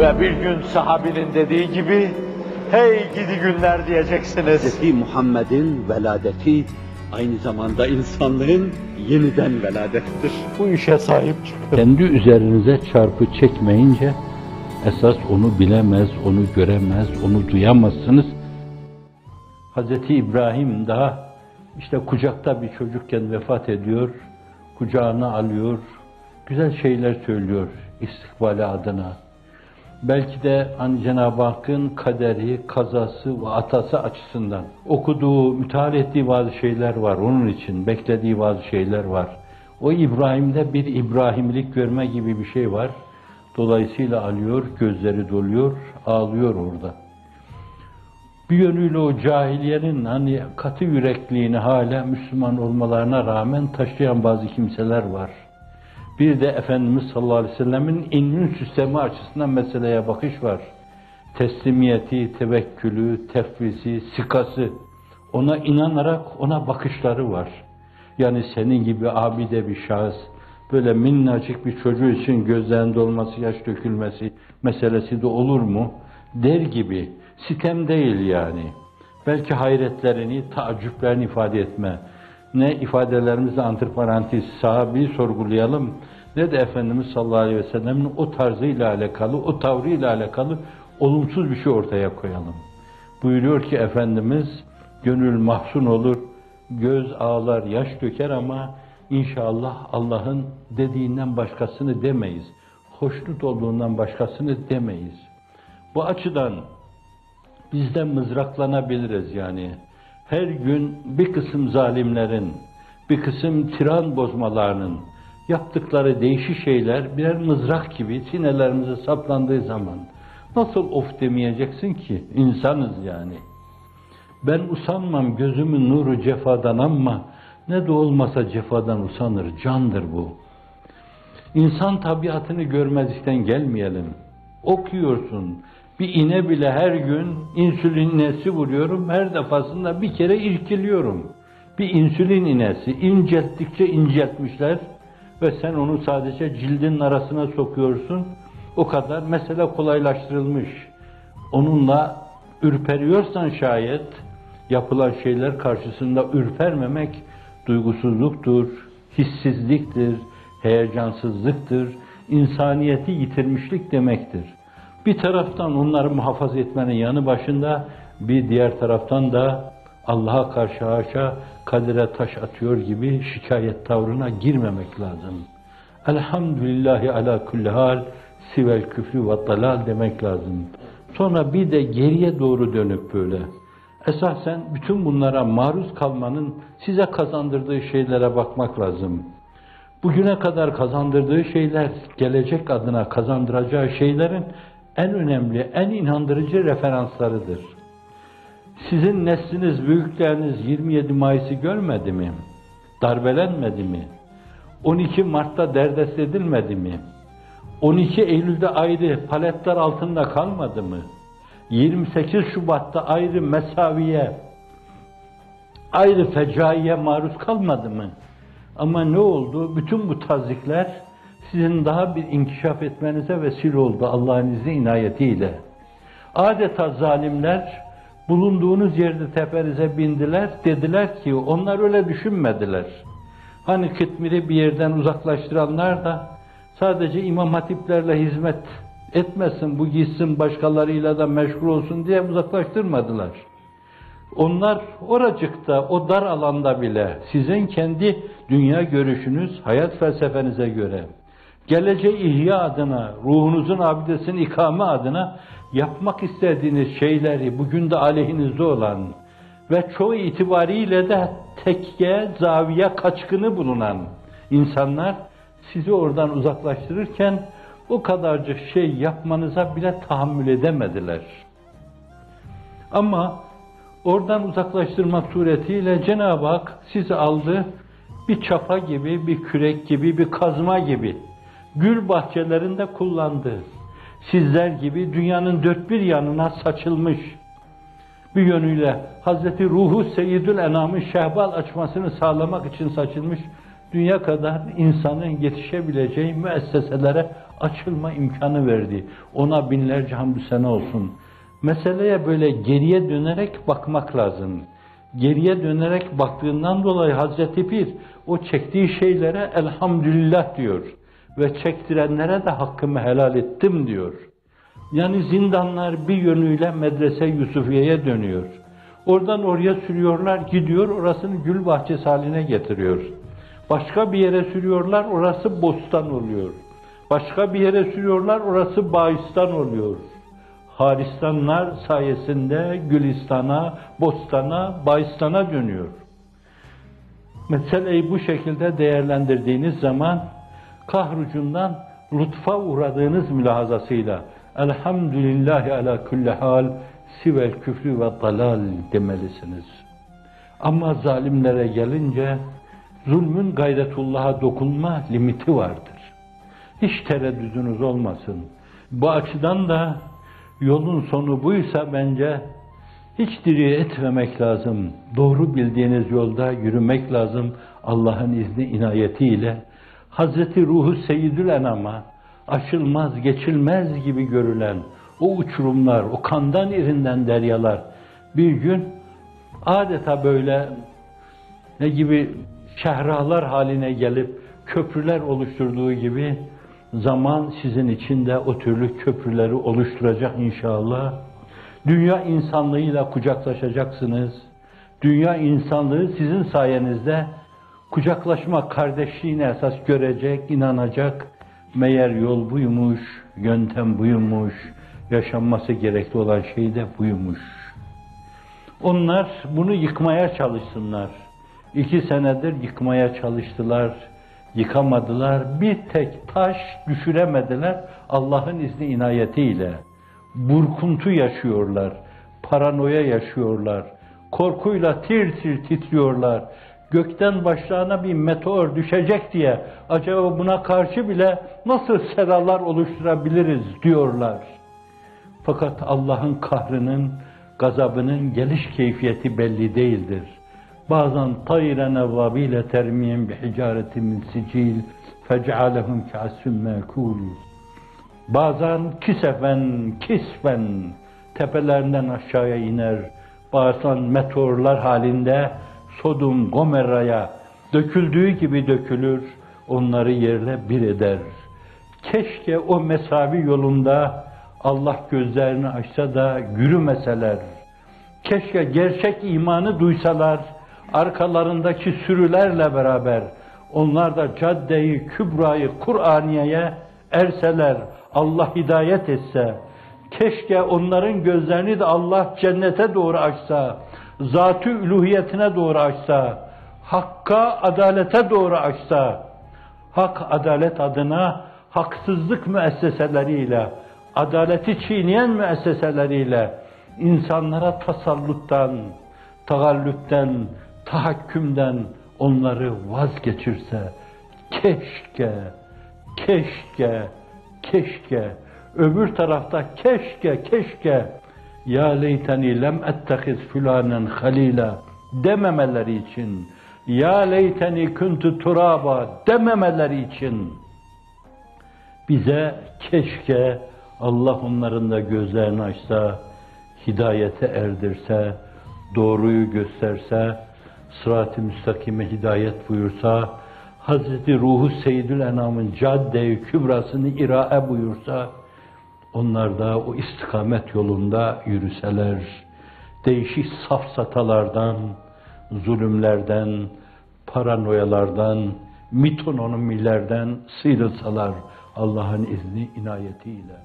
Ve bir gün sahabinin dediği gibi, hey gidi günler diyeceksiniz. Hz. Muhammed'in veladeti aynı zamanda insanlığın yeniden veladettir. Bu işe sahip çıkın. Kendi üzerinize çarpı çekmeyince esas onu bilemez, onu göremez, onu duyamazsınız. Hz. İbrahim daha işte kucakta bir çocukken vefat ediyor, kucağına alıyor, güzel şeyler söylüyor istikbali adına. Belki de hani Cenab-ı Hakk'ın kaderi, kazası ve atası açısından okuduğu, müteal ettiği bazı şeyler var onun için, beklediği bazı şeyler var. O İbrahim'de bir İbrahimlik görme gibi bir şey var. Dolayısıyla alıyor, gözleri doluyor, ağlıyor orada. Bir yönüyle o cahiliyenin hani katı yürekliğini hala Müslüman olmalarına rağmen taşıyan bazı kimseler var. Bir de Efendimiz sallallahu aleyhi ve sellemin immün sistemi açısından meseleye bakış var. Teslimiyeti, tevekkülü, tefvizi, sikası, ona inanarak ona bakışları var. Yani senin gibi abide bir şahıs, böyle minnacık bir çocuğu için gözlerinde olması, yaş dökülmesi meselesi de olur mu? Der gibi, sitem değil yani. Belki hayretlerini, taaccüplerini ifade etme. Ne ifadelerimizle antiparantez sahabeyi sorgulayalım, ne de Efendimiz sallallahu aleyhi ve sellem'in o tarzıyla alakalı, o tavrıyla alakalı olumsuz bir şey ortaya koyalım. Buyuruyor ki Efendimiz, gönül mahzun olur, göz ağlar, yaş döker ama inşallah Allah'ın dediğinden başkasını demeyiz. Hoşnut olduğundan başkasını demeyiz. Bu açıdan biz de mızraklanabiliriz yani. Her gün bir kısım zalimlerin, bir kısım tiran bozmalarının yaptıkları değişik şeyler birer mızrak gibi sinelerimize saplandığı zaman nasıl of demeyeceksin ki? İnsanız yani. Ben usanmam gözümün nuru cefadan ama ne de olmasa cefadan usanır, candır bu. İnsan tabiatını görmezlikten gelmeyelim. Okuyorsun, bir ine bile her gün insülin iğnesi vuruyorum, her defasında bir kere irkiliyorum. Bir insülin iğnesi, incelttikçe inceltmişler ve sen onu sadece cildin arasına sokuyorsun. O kadar mesele kolaylaştırılmış. Onunla ürperiyorsan şayet, yapılan şeyler karşısında ürpermemek duygusuzluktur, hissizliktir, heyecansızlıktır, insaniyeti yitirmişlik demektir. Bir taraftan onları muhafaza etmenin yanı başında, bir diğer taraftan da Allah'a karşı haşa kadere taş atıyor gibi şikayet tavrına girmemek lazım. Elhamdülillahi ala kulli hal sivel küfrü ve dalal demek lazım. Sonra bir de geriye doğru dönüp böyle esasen bütün bunlara maruz kalmanın size kazandırdığı şeylere bakmak lazım. Bugüne kadar kazandırdığı şeyler, gelecek adına kazandıracağı şeylerin en önemli, en inandırıcı referanslarıdır. Sizin nesliniz, büyükleriniz 27 Mayıs'ı görmedi mi? Darbelenmedi mi? 12 Mart'ta derdest edilmedi mi? 12 Eylül'de ayrı paletler altında kalmadı mı? 28 Şubat'ta ayrı mesaviye, ayrı fecaiye maruz kalmadı mı? Ama ne oldu? Bütün bu tazikler sizin daha bir inkişaf etmenize vesile oldu Allah'ın izni inayetiyle. Adeta zalimler bulunduğunuz yerde tepenize bindiler, dediler ki onlar öyle düşünmediler. Hani Kıtmir'i bir yerden uzaklaştıranlar da sadece imam hatiplerle hizmet etmesin, bu gitsin başkalarıyla da meşgul olsun diye uzaklaştırmadılar. Onlar oracıkta, o dar alanda bile sizin kendi dünya görüşünüz, hayat felsefenize göre, geleceği ihya adına, ruhunuzun abidesini ikame adına yapmak istediğiniz şeyleri bugün de aleyhinizde olan ve çoğu itibariyle de tekke, zaviye kaçkını bulunan insanlar sizi oradan uzaklaştırırken o kadarcık şey yapmanıza bile tahammül edemediler. Ama oradan uzaklaştırmak suretiyle Cenab-ı Hak sizi aldı, bir çapa gibi, bir kürek gibi, bir kazma gibi gül bahçelerinde kullandı. Sizler gibi dünyanın dört bir yanına saçılmış, bir yönüyle Hazreti Ruhu Seyyidül Enam'ın şehbal açmasını sağlamak için saçılmış dünya kadar insanın yetişebileceği müesseselere açılma imkanı verdi. Ona binlerce hamdü sene olsun. Meseleye böyle geriye dönerek bakmak lazım. Geriye dönerek baktığından dolayı Hazreti Pir o çektiği şeylere elhamdülillah diyor. Ve çektirenlere de hakkımı helal ettim diyor. Yani zindanlar bir yönüyle medrese Yusufiye'ye dönüyor. Oradan oraya sürüyorlar, gidiyor, orasını gül bahçesi haline getiriyor. Başka bir yere sürüyorlar, orası bostan oluyor. Başka bir yere sürüyorlar, orası bağistan oluyor. Haristanlar sayesinde Gülistan'a, Bostan'a, Bağistan'a dönüyor. Meseleyi bu şekilde değerlendirdiğiniz zaman kahrucundan lütfa uğradığınız mülahazasıyla Elhamdülillahi ala kulli hal sivel küfrü ve dalal demelisiniz. Ama zalimlere gelince zulmün gayretullah'a dokunma limiti vardır. Hiç tereddüdünüz olmasın. Bu açıdan da yolun sonu buysa bence hiç diri etmemek lazım. Doğru bildiğiniz yolda yürümek lazım Allah'ın izni inayetiyle. Hazreti Ruhu Seyyidül Enam'a aşılmaz, geçilmez gibi görülen o uçurumlar, o kandan irinden deryalar bir gün adeta böyle ne gibi şehralar haline gelip köprüler oluşturduğu gibi zaman sizin için de o türlü köprüleri oluşturacak inşallah. Dünya insanlığıyla kucaklaşacaksınız. Dünya insanlığı sizin sayenizde kucaklaşma kardeşliğine esas görecek, inanacak. Meğer yol buymuş, yöntem buymuş, yaşanması gerekli olan şey de buymuş. Onlar bunu yıkmaya çalışsınlar. İki senedir yıkmaya çalıştılar, yıkamadılar. Bir tek taş düşüremediler Allah'ın izni inayetiyle. Burkuntu yaşıyorlar, paranoya yaşıyorlar, korkuyla tir tir titriyorlar. Gökten başlarına bir meteor düşecek diye acaba buna karşı bile nasıl seralar oluşturabiliriz diyorlar. Fakat Allah'ın kahrının, gazabının geliş keyfiyeti belli değildir. Bazen tayren evvabiyle termiyen bi hicaretin min sicil fec'alehum ka'sün mekul. Bazen kisefen, kisfen tepelerinden aşağıya iner. Bazen meteorlar halinde Sodom, Gomorra'ya döküldüğü gibi dökülür, onları yerle bir eder. Keşke o mesavi yolunda Allah gözlerini açsa da yürümeseler. Keşke gerçek imanı duysalar, arkalarındaki sürülerle beraber onlar da caddeyi kübrayı Kur'aniye'ye erseler, Allah hidayet etse, keşke onların gözlerini de Allah cennete doğru açsa, zat-ı üluhiyetine doğru açsa, hakka, adalete doğru açsa, hak, adalet adına haksızlık müesseseleriyle, adaleti çiğneyen müesseseleriyle insanlara tasalluttan, tagallütten, tahakkümden onları vazgeçirse, keşke, keşke, keşke, öbür tarafta keşke, keşke, ya leyteni lem ettehiz fülanen halila dememeleri için, ya leyteni kuntu turaba dememeleri için, bize keşke Allah onların da gözlerini açsa, hidayete erdirse, doğruyu gösterse, sırat-ı müstakime hidayet buyursa, Hazreti Ruhu Seyyidül Enam'ın cadde-i kübrasını irae buyursa, onlar da o istikamet yolunda yürüseler, değişik safsatalardan, zulümlerden, paranoyalardan, mitonomilerden sıyrılsalar Allah'ın izni inayetiyle.